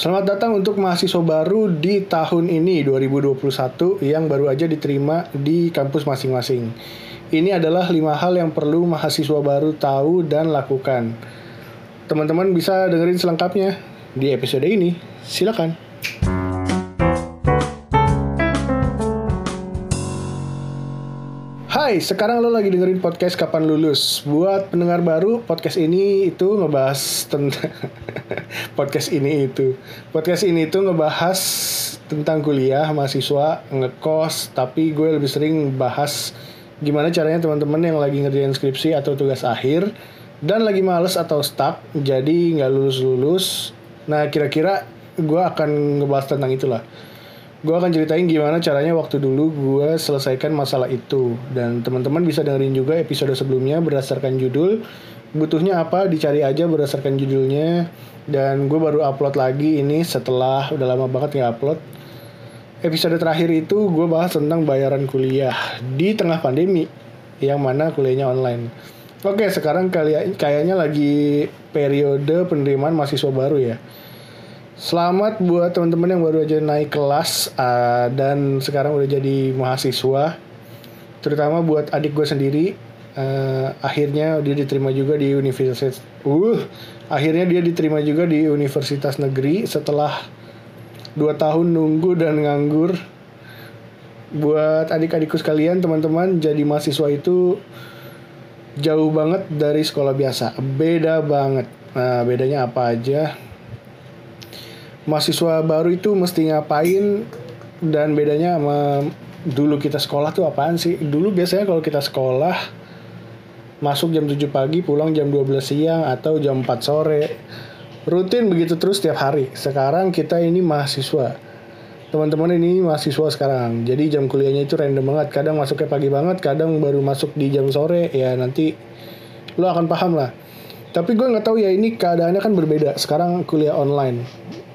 Selamat datang untuk mahasiswa baru di tahun ini 2021 yang baru aja diterima di kampus masing-masing. Ini adalah lima hal yang perlu mahasiswa baru tahu dan lakukan. Teman-teman bisa dengerin selengkapnya di episode ini. Silakan. Hai, sekarang lo lagi dengerin podcast Kapan Lulus. Buat pendengar baru, podcast ini itu ngebahas tentang podcast ini itu. Podcast ini itu ngebahas tentang kuliah, mahasiswa, ngekos, tapi gue lebih sering bahas gimana caranya teman-teman yang lagi ngerjain skripsi atau tugas akhir dan lagi males atau stuck, jadi nggak lulus-lulus. Nah, kira-kira gue akan ngebahas tentang itulah gue akan ceritain gimana caranya waktu dulu gue selesaikan masalah itu. Dan teman-teman bisa dengerin juga episode sebelumnya berdasarkan judul. Butuhnya apa dicari aja berdasarkan judulnya. Dan gue baru upload lagi ini setelah udah lama banget nggak upload. Episode terakhir itu gue bahas tentang bayaran kuliah di tengah pandemi yang mana kuliahnya online. Oke sekarang kayaknya lagi periode penerimaan mahasiswa baru ya Selamat buat teman-teman yang baru aja naik kelas uh, dan sekarang udah jadi mahasiswa. Terutama buat adik gue sendiri, uh, akhirnya dia diterima juga di universitas. Uh, akhirnya dia diterima juga di universitas negeri setelah dua tahun nunggu dan nganggur. Buat adik-adikku sekalian, teman-teman, jadi mahasiswa itu jauh banget dari sekolah biasa. Beda banget. Nah, bedanya apa aja? Mahasiswa baru itu mesti ngapain dan bedanya sama dulu kita sekolah tuh apaan sih? Dulu biasanya kalau kita sekolah masuk jam 7 pagi, pulang jam 12 siang atau jam 4 sore. Rutin begitu terus setiap hari. Sekarang kita ini mahasiswa. Teman-teman ini mahasiswa sekarang. Jadi jam kuliahnya itu random banget. Kadang masuknya pagi banget, kadang baru masuk di jam sore. Ya nanti lo akan paham lah. Tapi gue nggak tahu ya ini keadaannya kan berbeda. Sekarang kuliah online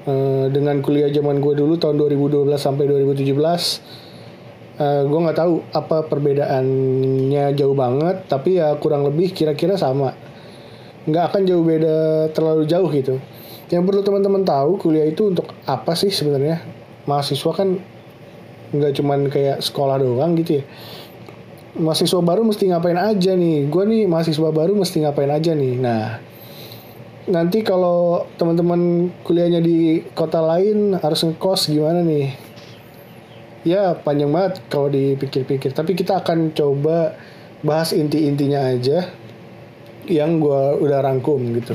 Uh, dengan kuliah zaman gue dulu tahun 2012 sampai 2017 uh, gue nggak tahu apa perbedaannya jauh banget tapi ya kurang lebih kira-kira sama. Nggak akan jauh beda terlalu jauh gitu. Yang perlu teman-teman tahu kuliah itu untuk apa sih sebenarnya? Mahasiswa kan nggak cuman kayak sekolah doang gitu ya. Mahasiswa baru mesti ngapain aja nih? Gue nih mahasiswa baru mesti ngapain aja nih? Nah nanti kalau teman-teman kuliahnya di kota lain harus ngekos gimana nih? Ya panjang banget kalau dipikir-pikir. Tapi kita akan coba bahas inti-intinya aja yang gue udah rangkum gitu.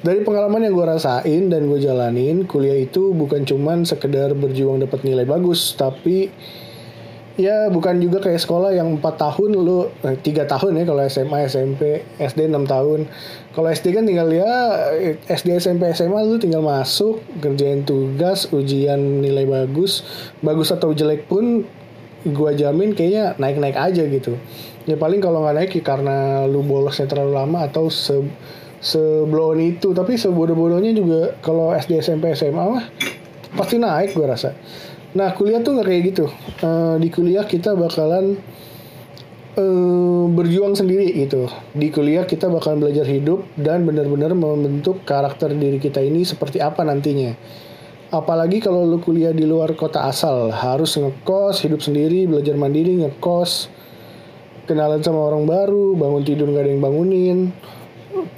Dari pengalaman yang gue rasain dan gue jalanin, kuliah itu bukan cuman sekedar berjuang dapat nilai bagus, tapi ya bukan juga kayak sekolah yang 4 tahun lu eh, tiga tahun ya kalau SMA SMP SD 6 tahun. Kalau SD kan tinggal ya SD SMP SMA lu tinggal masuk kerjain tugas ujian nilai bagus bagus atau jelek pun gua jamin kayaknya naik-naik aja gitu. Ya paling kalau nggak naik ya karena lu bolosnya terlalu lama atau se itu. Tapi sebodoh-bodohnya juga kalau SD SMP SMA mah pasti naik gua rasa Nah kuliah tuh nggak kayak gitu. Uh, di kuliah kita bakalan uh, berjuang sendiri gitu. Di kuliah kita bakalan belajar hidup dan benar-benar membentuk karakter diri kita ini seperti apa nantinya. Apalagi kalau lu kuliah di luar kota asal, harus ngekos, hidup sendiri, belajar mandiri, ngekos, kenalan sama orang baru, bangun tidur nggak ada yang bangunin,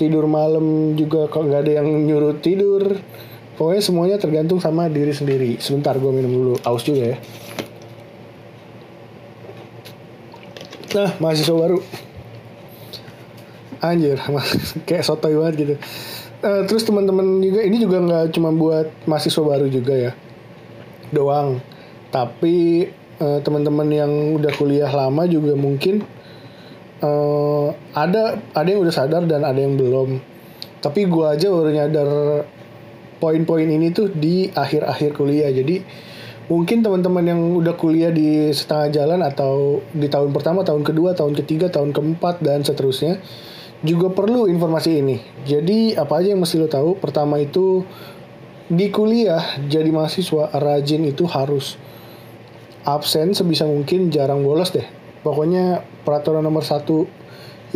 tidur malam juga kok nggak ada yang nyuruh tidur Pokoknya semuanya tergantung sama diri sendiri. Sebentar gue minum dulu. Aus juga ya. Nah, mahasiswa baru. Anjir, kayak sotoy banget gitu. Uh, terus teman-teman juga ini juga nggak cuma buat mahasiswa baru juga ya, doang. Tapi uh, teman-teman yang udah kuliah lama juga mungkin uh, ada ada yang udah sadar dan ada yang belum. Tapi gue aja baru nyadar poin-poin ini tuh di akhir-akhir kuliah. Jadi mungkin teman-teman yang udah kuliah di setengah jalan atau di tahun pertama, tahun kedua, tahun ketiga, tahun keempat dan seterusnya juga perlu informasi ini. Jadi apa aja yang mesti lo tahu? Pertama itu di kuliah jadi mahasiswa rajin itu harus absen sebisa mungkin jarang bolos deh. Pokoknya peraturan nomor satu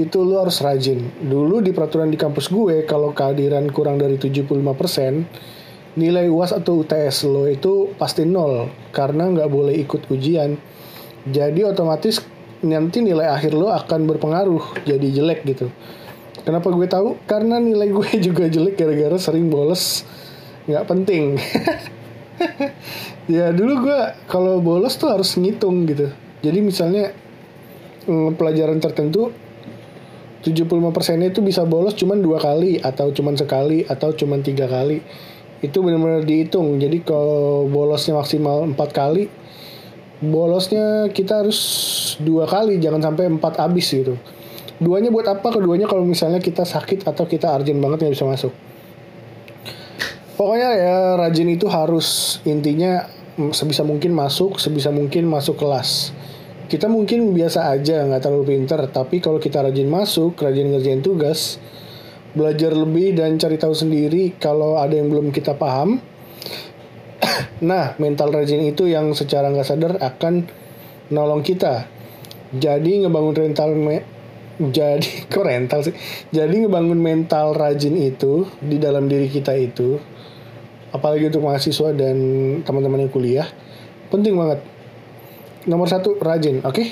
itu lu harus rajin. Dulu di peraturan di kampus gue kalau kehadiran kurang dari 75% nilai UAS atau UTS lo itu pasti nol karena nggak boleh ikut ujian. Jadi otomatis nanti nilai akhir lo akan berpengaruh jadi jelek gitu. Kenapa gue tahu? Karena nilai gue juga jelek gara-gara sering bolos nggak penting. ya dulu gue kalau bolos tuh harus ngitung gitu. Jadi misalnya mm, pelajaran tertentu 75% itu bisa bolos cuman dua kali atau cuman sekali atau cuman tiga kali. Itu benar-benar dihitung. Jadi kalau bolosnya maksimal empat kali bolosnya kita harus dua kali jangan sampai empat habis gitu. Duanya buat apa? Keduanya kalau misalnya kita sakit atau kita urgent banget nggak bisa masuk. Pokoknya ya rajin itu harus intinya sebisa mungkin masuk sebisa mungkin masuk kelas kita mungkin biasa aja nggak terlalu pinter tapi kalau kita rajin masuk rajin ngerjain tugas belajar lebih dan cari tahu sendiri kalau ada yang belum kita paham. nah, mental rajin itu yang secara nggak sadar akan nolong kita. Jadi ngebangun rental me jadi kok rental sih? Jadi ngebangun mental rajin itu di dalam diri kita itu apalagi untuk mahasiswa dan teman-teman yang kuliah penting banget. Nomor satu rajin, oke? Okay?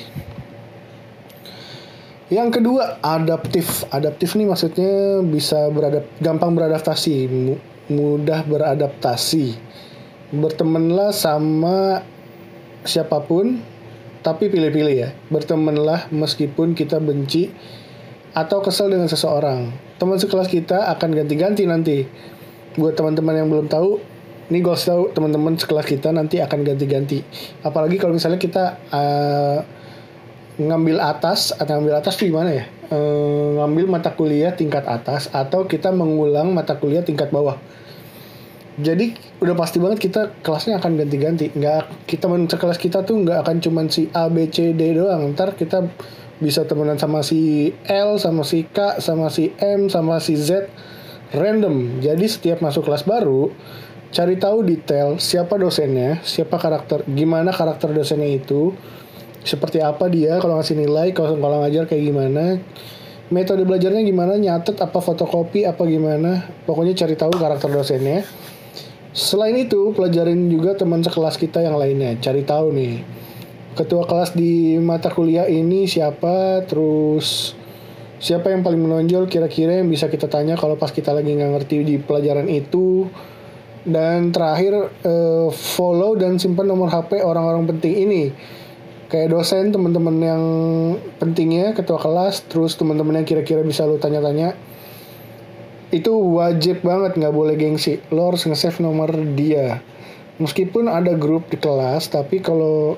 Yang kedua, adaptif. Adaptif nih maksudnya bisa beradap gampang beradaptasi, mudah beradaptasi. Bertemanlah sama siapa pun, tapi pilih-pilih ya. Bertemanlah meskipun kita benci atau kesel dengan seseorang. Teman sekelas kita akan ganti-ganti nanti. Buat teman-teman yang belum tahu, ini gue tahu teman-teman sekelas kita nanti akan ganti-ganti. Apalagi kalau misalnya kita uh, ngambil atas atau ngambil atas tuh gimana ya? E, ngambil mata kuliah tingkat atas atau kita mengulang mata kuliah tingkat bawah. Jadi udah pasti banget kita kelasnya akan ganti-ganti. Nggak kita kelas kita tuh nggak akan cuman si A B C D doang. Ntar kita bisa temenan sama si L, sama si K, sama si M, sama si Z random. Jadi setiap masuk kelas baru cari tahu detail siapa dosennya, siapa karakter, gimana karakter dosennya itu, seperti apa dia kalau ngasih nilai kalau kalau ngajar kayak gimana metode belajarnya gimana nyatet apa fotokopi apa gimana pokoknya cari tahu karakter dosennya. Selain itu pelajarin juga teman sekelas kita yang lainnya cari tahu nih ketua kelas di mata kuliah ini siapa terus siapa yang paling menonjol kira-kira yang bisa kita tanya kalau pas kita lagi nggak ngerti di pelajaran itu dan terakhir eh, follow dan simpan nomor HP orang-orang penting ini. Kayak dosen teman-teman yang pentingnya ketua kelas terus teman-teman yang kira-kira bisa lo tanya-tanya. Itu wajib banget nggak boleh gengsi. Lo harus nge-save nomor dia. Meskipun ada grup di kelas tapi kalau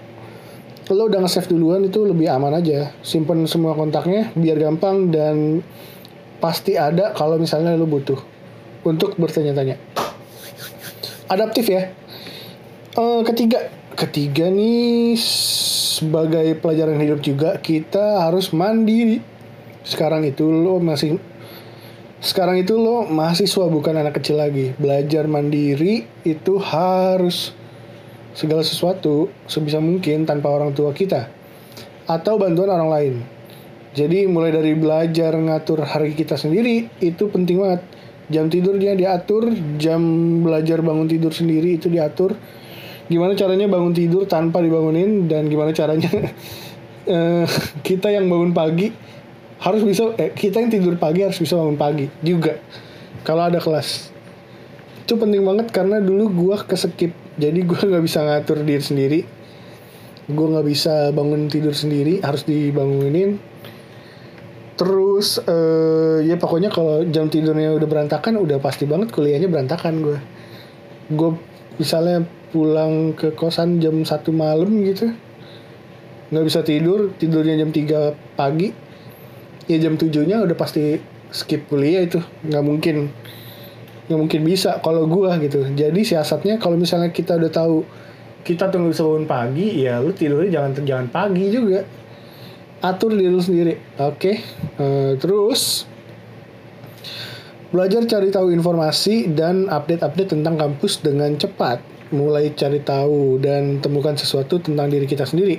lo udah nge-save duluan itu lebih aman aja. Simpen semua kontaknya biar gampang dan pasti ada kalau misalnya lo butuh. Untuk bertanya-tanya adaptif ya. Uh, ketiga. Ketiga nih sebagai pelajaran hidup juga kita harus mandiri. Sekarang itu lo masih sekarang itu lo mahasiswa bukan anak kecil lagi. Belajar mandiri itu harus segala sesuatu sebisa mungkin tanpa orang tua kita atau bantuan orang lain. Jadi mulai dari belajar ngatur hari kita sendiri itu penting banget jam tidurnya diatur jam belajar bangun tidur sendiri itu diatur. Gimana caranya bangun tidur tanpa dibangunin dan gimana caranya? Uh, kita yang bangun pagi harus bisa eh, kita yang tidur pagi harus bisa bangun pagi juga kalau ada kelas. Itu penting banget karena dulu gue kesekip jadi gue nggak bisa ngatur diri sendiri. Gue nggak bisa bangun tidur sendiri harus dibangunin terus uh, ya pokoknya kalau jam tidurnya udah berantakan udah pasti banget kuliahnya berantakan gue gue misalnya pulang ke kosan jam satu malam gitu nggak bisa tidur tidurnya jam 3 pagi ya jam tujuhnya udah pasti skip kuliah itu. Nggak mungkin nggak mungkin bisa kalau gua gitu. Jadi siasatnya kalau misalnya kita udah tahu kita tunggu bangun pagi ya lu tidurnya jangan jangan pagi juga atur diri lu sendiri oke okay? uh, eh, terus belajar cari tahu informasi dan update-update tentang kampus dengan cepat mulai cari tahu dan temukan sesuatu tentang diri kita sendiri.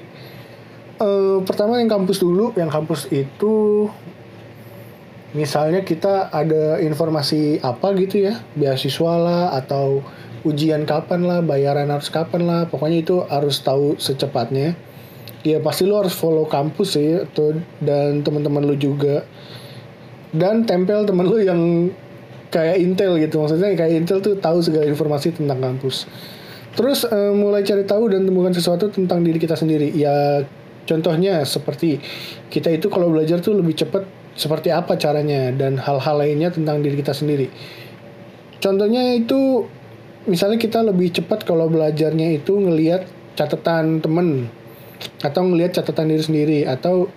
Uh, pertama yang kampus dulu, yang kampus itu misalnya kita ada informasi apa gitu ya, beasiswa lah atau ujian kapan lah bayaran harus kapan lah pokoknya itu harus tahu secepatnya ya pasti lu harus follow kampus sih tuh dan teman-teman lu juga. Dan tempel temen lu yang kayak Intel gitu maksudnya kayak Intel tuh tahu segala informasi tentang kampus. Terus uh, mulai cari tahu dan temukan sesuatu tentang diri kita sendiri. Ya contohnya seperti kita itu kalau belajar tuh lebih cepat seperti apa caranya dan hal-hal lainnya tentang diri kita sendiri. Contohnya itu misalnya kita lebih cepat kalau belajarnya itu ngelihat catatan temen atau ngelihat catatan diri sendiri atau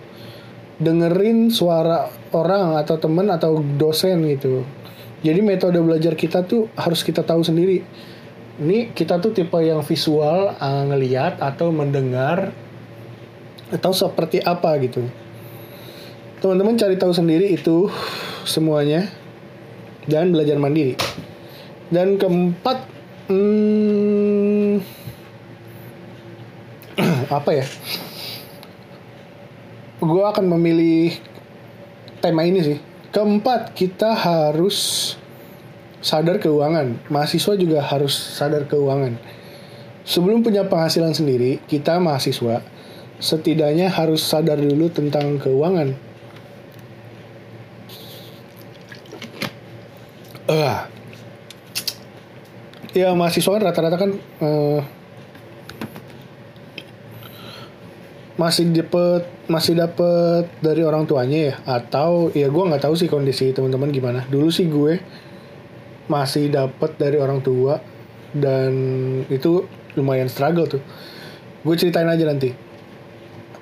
dengerin suara orang atau temen atau dosen gitu. Jadi metode belajar kita tuh harus kita tahu sendiri. Ini kita tuh tipe yang visual uh, ngelihat atau mendengar atau seperti apa gitu. Teman-teman cari tahu sendiri itu semuanya. Dan belajar mandiri. Dan keempat hmm, apa ya? Gue akan memilih tema ini sih. Keempat kita harus sadar keuangan. Mahasiswa juga harus sadar keuangan. Sebelum punya penghasilan sendiri kita mahasiswa setidaknya harus sadar dulu tentang keuangan. Uh, ya mahasiswa kan rata-rata kan uh, masih dapet masih dapet dari orang tuanya ya? Atau ya gue nggak tahu sih kondisi teman-teman gimana. Dulu sih gue masih dapet dari orang tua dan itu lumayan struggle tuh. Gue ceritain aja nanti.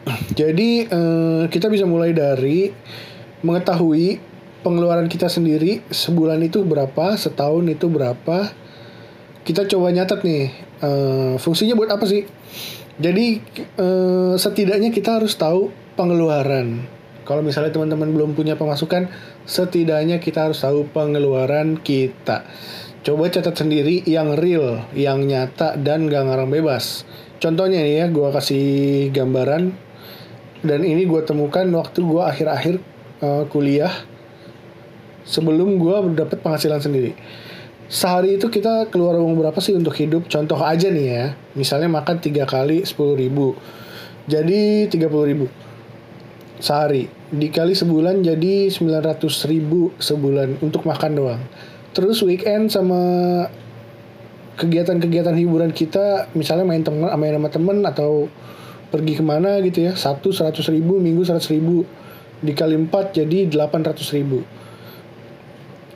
Jadi uh, kita bisa mulai dari mengetahui pengeluaran kita sendiri sebulan itu berapa setahun itu berapa. Kita coba nyatet nih uh, fungsinya buat apa sih jadi uh, setidaknya kita harus tahu pengeluaran. Kalau misalnya teman-teman belum punya pemasukan setidaknya kita harus tahu pengeluaran kita. Coba catat sendiri yang real yang nyata dan gak ngarang bebas. Contohnya nih ya gue kasih gambaran. Dan ini gue temukan waktu gue akhir-akhir uh, kuliah sebelum gue dapat penghasilan sendiri sehari itu kita keluar uang berapa sih untuk hidup? Contoh aja nih ya, misalnya makan tiga kali sepuluh ribu, jadi tiga puluh ribu sehari. Dikali sebulan jadi sembilan ratus ribu sebulan untuk makan doang. Terus weekend sama kegiatan-kegiatan hiburan kita, misalnya main teman, main sama temen atau pergi ke mana gitu ya, satu seratus ribu, minggu seratus ribu, dikali empat jadi delapan ratus ribu.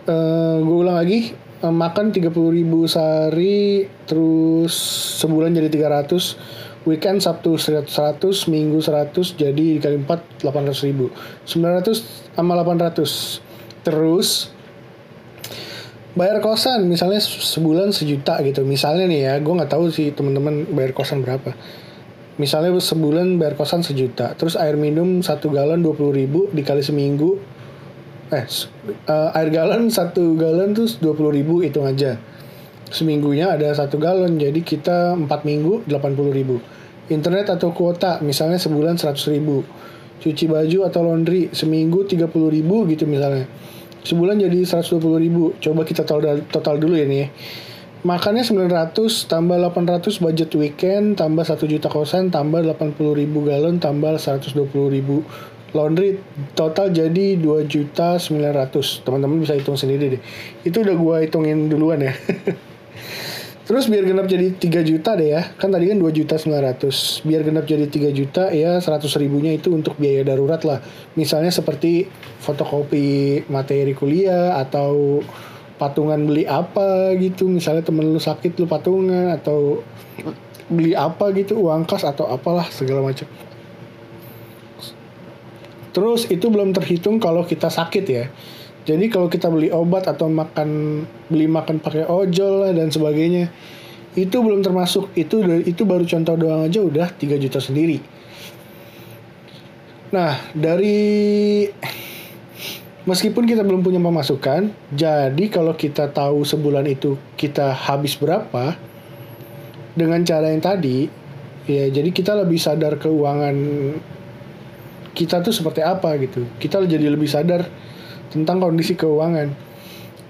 Uh, eh, gue ulang lagi makan 30 ribu sehari terus sebulan jadi 300 weekend Sabtu 100 Minggu 100 jadi dikali 4 800 ribu. 900 sama 800 terus bayar kosan misalnya sebulan sejuta gitu. Misalnya nih ya gue nggak tahu sih teman-teman bayar kosan berapa. Misalnya sebulan bayar kosan sejuta terus air minum satu galon 20 ribu dikali seminggu eh uh, air galon satu galon tuh dua puluh ribu hitung aja. Seminggunya ada satu galon jadi kita empat minggu delapan puluh ribu. Internet atau kuota misalnya sebulan seratus ribu. Cuci baju atau laundry seminggu tiga puluh ribu gitu misalnya. Sebulan jadi seratus dua puluh ribu. Coba kita total total dulu ya nih makannya 900 tambah 800 budget weekend tambah 1 juta kosan tambah 80 ribu galon tambah 120 ribu laundry total jadi dua juta sembilan ratus. Teman-teman bisa hitung sendiri deh. Itu udah gua hitungin duluan ya. Terus biar genap jadi 3 juta deh ya. Kan tadi kan 2 juta 900 Biar genap jadi 3 juta ya 100 ribunya itu untuk biaya darurat lah. Misalnya seperti fotokopi materi kuliah Atau patungan beli apa gitu. Misalnya temen lu sakit lu patungan Atau beli apa gitu Uang kas atau apalah segala macam Terus itu belum terhitung kalau kita sakit ya. Jadi kalau kita beli obat atau makan beli makan pakai ojol dan sebagainya itu belum termasuk itu itu baru contoh doang aja udah 3 juta sendiri. Nah, dari meskipun kita belum punya pemasukan, jadi kalau kita tahu sebulan itu kita habis berapa dengan cara yang tadi, ya jadi kita lebih sadar keuangan kita tuh seperti apa gitu kita jadi lebih sadar tentang kondisi keuangan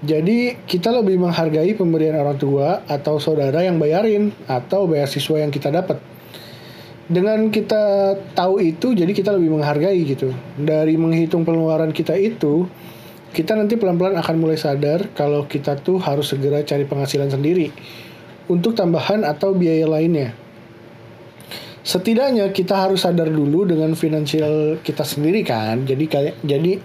Jadi kita lebih menghargai pemberian orang tua atau saudara yang bayarin atau beasiswa yang kita dapat. Dengan kita tahu itu, jadi kita lebih menghargai gitu. Dari menghitung pengeluaran kita itu, kita nanti pelan-pelan akan mulai sadar kalau kita tuh harus segera cari penghasilan sendiri untuk tambahan atau biaya lainnya. Setidaknya kita harus sadar dulu dengan finansial kita sendiri kan. Jadi kayak jadi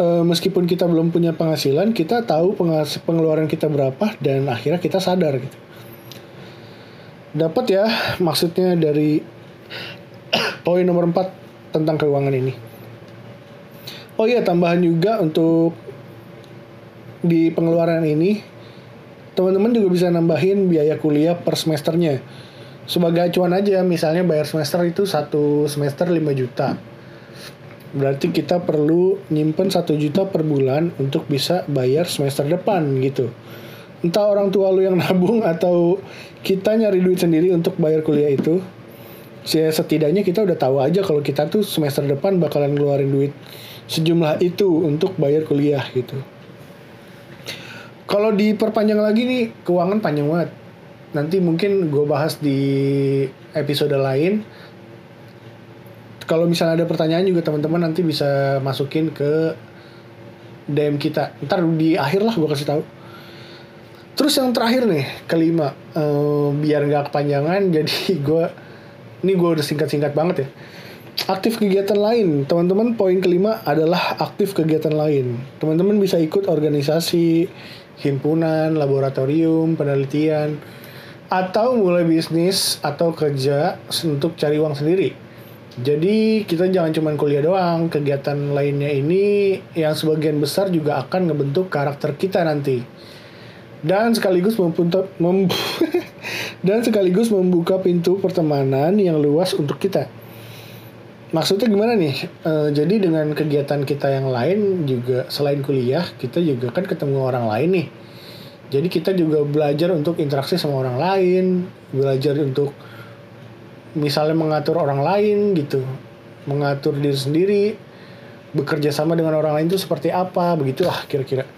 uh, meskipun kita belum punya penghasilan, kita tahu pengeluaran kita berapa dan akhirnya kita sadar gitu. Dapat ya maksudnya dari poin nomor 4 tentang keuangan ini. Oh iya tambahan juga untuk di pengeluaran ini teman-teman juga bisa nambahin biaya kuliah per semesternya. Sebagai acuan aja, misalnya bayar semester itu satu semester 5 juta. Berarti kita perlu nyimpen satu juta per bulan untuk bisa bayar semester depan gitu. Entah orang tua lu yang nabung atau kita nyari duit sendiri untuk bayar kuliah itu ya setidaknya kita udah tahu aja kalau kita tuh semester depan bakalan ngeluarin duit sejumlah itu untuk bayar kuliah gitu. Kalau diperpanjang lagi nih keuangan panjang banget nanti mungkin gue bahas di episode lain kalau misalnya ada pertanyaan juga teman-teman nanti bisa masukin ke DM kita. Ntar di akhir lah gue kasih tahu. Terus yang terakhir nih kelima, uh, biar nggak kepanjangan, jadi gue ini gue udah singkat-singkat banget ya. Aktif kegiatan lain, teman-teman. Poin kelima adalah aktif kegiatan lain. Teman-teman bisa ikut organisasi, himpunan, laboratorium, penelitian, atau mulai bisnis atau kerja untuk cari uang sendiri jadi kita jangan cuma kuliah doang, kegiatan lainnya ini yang sebagian besar juga akan ngebentuk karakter kita nanti. Dan sekaligus mempunta, mem dan sekaligus membuka pintu pertemanan yang luas untuk kita. Maksudnya gimana nih? E, jadi dengan kegiatan kita yang lain juga selain kuliah, kita juga kan ketemu orang lain nih. Jadi kita juga belajar untuk interaksi sama orang lain, belajar untuk misalnya mengatur orang lain gitu mengatur diri sendiri bekerja sama dengan orang lain itu seperti apa begitulah kira-kira.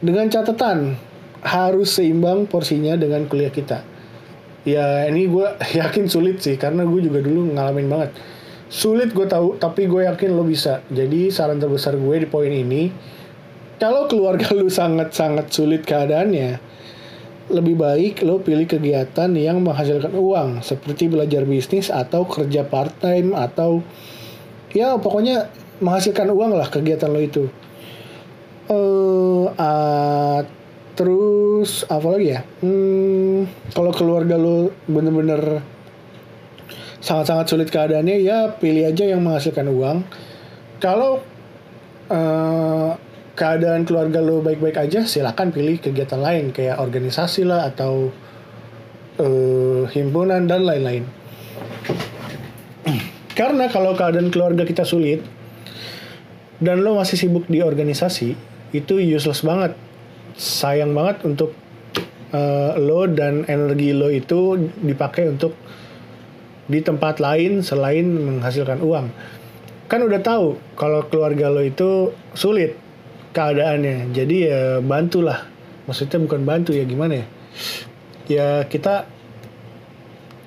Dengan catatan harus seimbang porsinya dengan kuliah kita. Ya ini gue yakin sulit sih karena gue juga dulu ngalamin banget. Sulit gue tahu tapi gue yakin lo bisa. Jadi saran terbesar gue di poin ini kalau keluarga lu sangat-sangat sulit keadaannya lebih baik lo pilih kegiatan yang menghasilkan uang seperti belajar bisnis atau kerja part time atau ya pokoknya menghasilkan uang lah kegiatan lo itu. Uh, uh, terus apa lagi ya? Hmm, kalau keluarga lo bener-bener sangat-sangat sulit keadaannya ya pilih aja yang menghasilkan uang. Kalau uh, keadaan keluarga lo baik-baik aja silakan pilih kegiatan lain kayak organisasi lah atau uh, himpunan dan lain-lain. Karena kalau keadaan keluarga kita sulit dan lo masih sibuk di organisasi itu useless banget. Sayang banget untuk uh, lo dan energi lo itu dipakai untuk di tempat lain selain menghasilkan uang. Kan udah tahu kalau keluarga lo itu sulit keadaannya. Jadi ya bantulah. Maksudnya bukan bantu ya gimana ya? Ya kita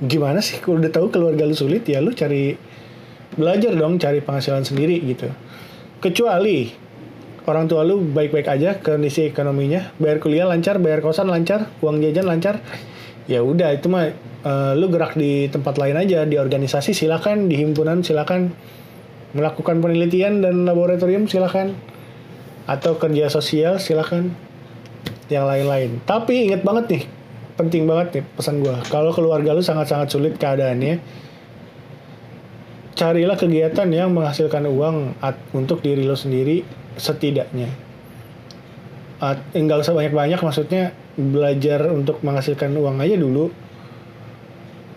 gimana sih kalau udah tahu keluarga lu sulit ya lu cari belajar dong cari penghasilan sendiri gitu. Kecuali orang tua lu baik-baik aja kondisi ekonominya bayar kuliah lancar bayar kosan lancar uang jajan lancar ya udah itu mah uh, lu gerak di tempat lain aja di organisasi silakan di himpunan silakan. Melakukan penelitian dan laboratorium silakan atau kerja sosial silahkan yang lain-lain. Tapi inget banget nih penting banget nih pesan gue kalau keluarga lu sangat-sangat sulit keadaannya carilah kegiatan yang menghasilkan uang untuk diri lo sendiri setidaknya. Enggak usah banyak-banyak maksudnya belajar untuk menghasilkan uang aja dulu.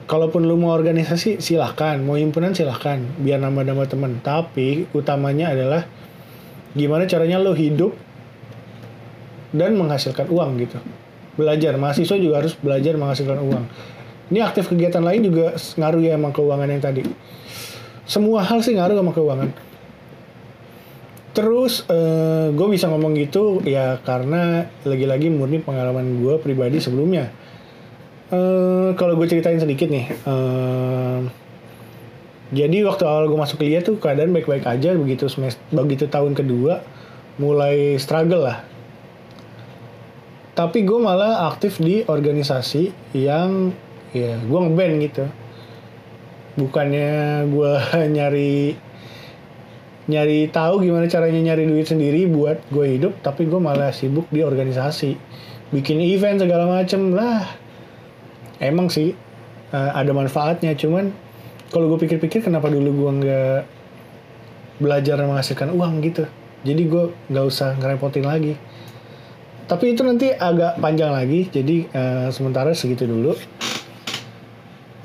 Kalaupun lu mau organisasi silahkan mau himpunan silahkan biar nama-nama teman. Tapi utamanya adalah gimana caranya lo hidup dan menghasilkan uang gitu. Belajar. Mahasiswa juga harus belajar menghasilkan uang. Ini aktif kegiatan lain juga ngaruh ya emang keuangan yang tadi. Semua hal sih ngaruh sama keuangan. Terus uh, gue bisa ngomong gitu ya karena lagi-lagi murni pengalaman gue pribadi sebelumnya. Uh, kalau gue ceritain sedikit nih uh, jadi waktu awal gue masuk kuliah tuh keadaan baik-baik aja begitu semester begitu tahun kedua mulai struggle lah. Tapi gue malah aktif di organisasi yang ya gue ngeband gitu. Bukannya gue nyari nyari tahu gimana caranya nyari duit sendiri buat gue hidup tapi gue malah sibuk di organisasi. Bikin event segala macem lah. Emang sih uh, ada manfaatnya cuman kalau gue pikir-pikir kenapa dulu gue nggak belajar menghasilkan uang gitu jadi gue nggak usah ngerepotin lagi tapi itu nanti agak panjang lagi, jadi uh, sementara segitu dulu.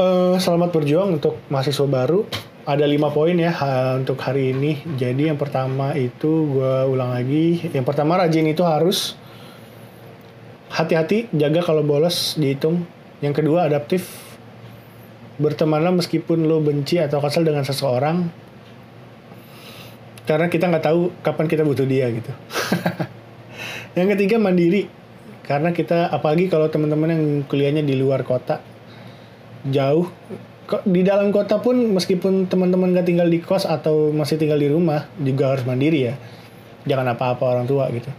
Uh, selamat berjuang untuk mahasiswa baru. Ada lima poin ya uh, untuk hari ini. Jadi yang pertama itu gue ulang lagi. Yang pertama rajin itu harus hati-hati, jaga kalau bolos dihitung. Yang kedua adaptif. Bertemanlah meskipun lo benci atau kesal dengan seseorang. Karena kita nggak tahu kapan kita butuh dia gitu. Yang ketiga mandiri. Karena kita apalagi kalau teman-teman yang kuliahnya di luar kota jauh di dalam kota pun meskipun teman-teman gak tinggal di kos atau masih tinggal di rumah juga harus mandiri ya. Jangan apa-apa orang tua gitu.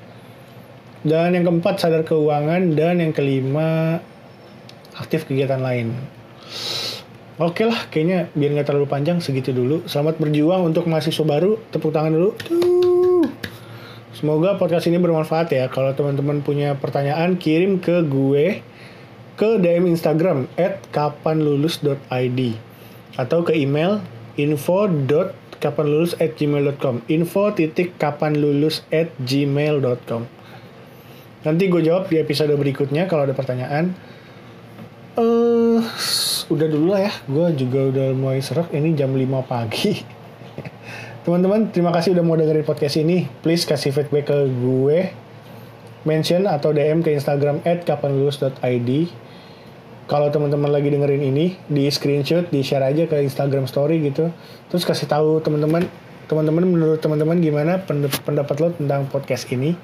Dan yang keempat sadar keuangan dan yang kelima aktif kegiatan lain. Oke lah, kayaknya biar nggak terlalu panjang segitu dulu. Selamat berjuang untuk mahasiswa baru. Tepuk tangan dulu. Semoga podcast ini bermanfaat ya. Kalau teman-teman punya pertanyaan, kirim ke gue ke DM Instagram kapanlulus.id atau ke email info.kapanlulus at gmail.com info titik kapanlulus at gmail.com Nanti gue jawab di episode berikutnya kalau ada pertanyaan. Uh, udah dulu lah ya, gue juga udah mulai serak, ini jam 5 pagi. Teman-teman, terima kasih udah mau dengerin podcast ini. Please kasih feedback ke gue. Mention atau DM ke Instagram at kapanlulus.id. Kalau teman-teman lagi dengerin ini, di screenshot, di share aja ke Instagram story gitu. Terus kasih tahu teman-teman, teman-teman menurut teman-teman gimana pendapat lo tentang podcast ini.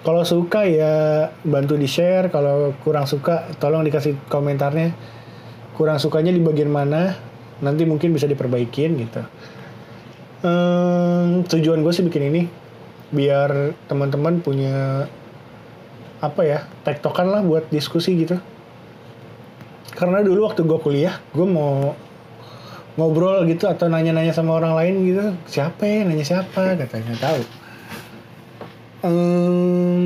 Kalau suka ya bantu di share, kalau kurang suka tolong dikasih komentarnya. Kurang sukanya di bagian mana, nanti mungkin bisa diperbaikin gitu. Um, tujuan gue sih bikin ini biar teman-teman punya apa ya tektokan lah buat diskusi gitu. Karena dulu waktu gue kuliah gue mau ngobrol gitu atau nanya-nanya sama orang lain gitu. Siapa ya? Nanya siapa? Katanya tahu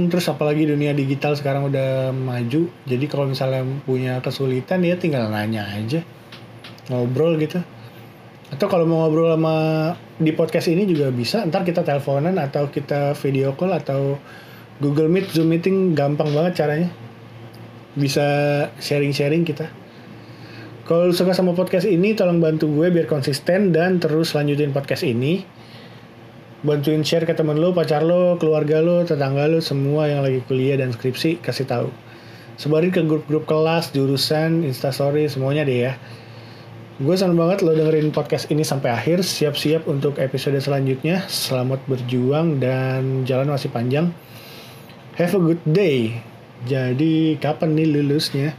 terus apalagi dunia digital sekarang udah maju jadi kalau misalnya punya kesulitan ya tinggal nanya aja ngobrol gitu. Atau kalau mau ngobrol sama di podcast ini juga bisa ntar kita teleponan atau kita video call atau Google Meet Zoom meeting gampang banget caranya. Bisa sharing-sharing kita. Kalau suka sama podcast ini tolong bantu gue biar konsisten dan terus lanjutin podcast ini bantuin share ke temen lo pacar lo keluarga lo tetangga lo semua yang lagi kuliah dan skripsi kasih tahu sebarin ke grup-grup kelas jurusan instastory semuanya deh ya Gue senang banget lo dengerin podcast ini sampai akhir. Siap-siap untuk episode selanjutnya. Selamat berjuang dan jalan masih panjang. Have a good day. Jadi kapan nih lulusnya?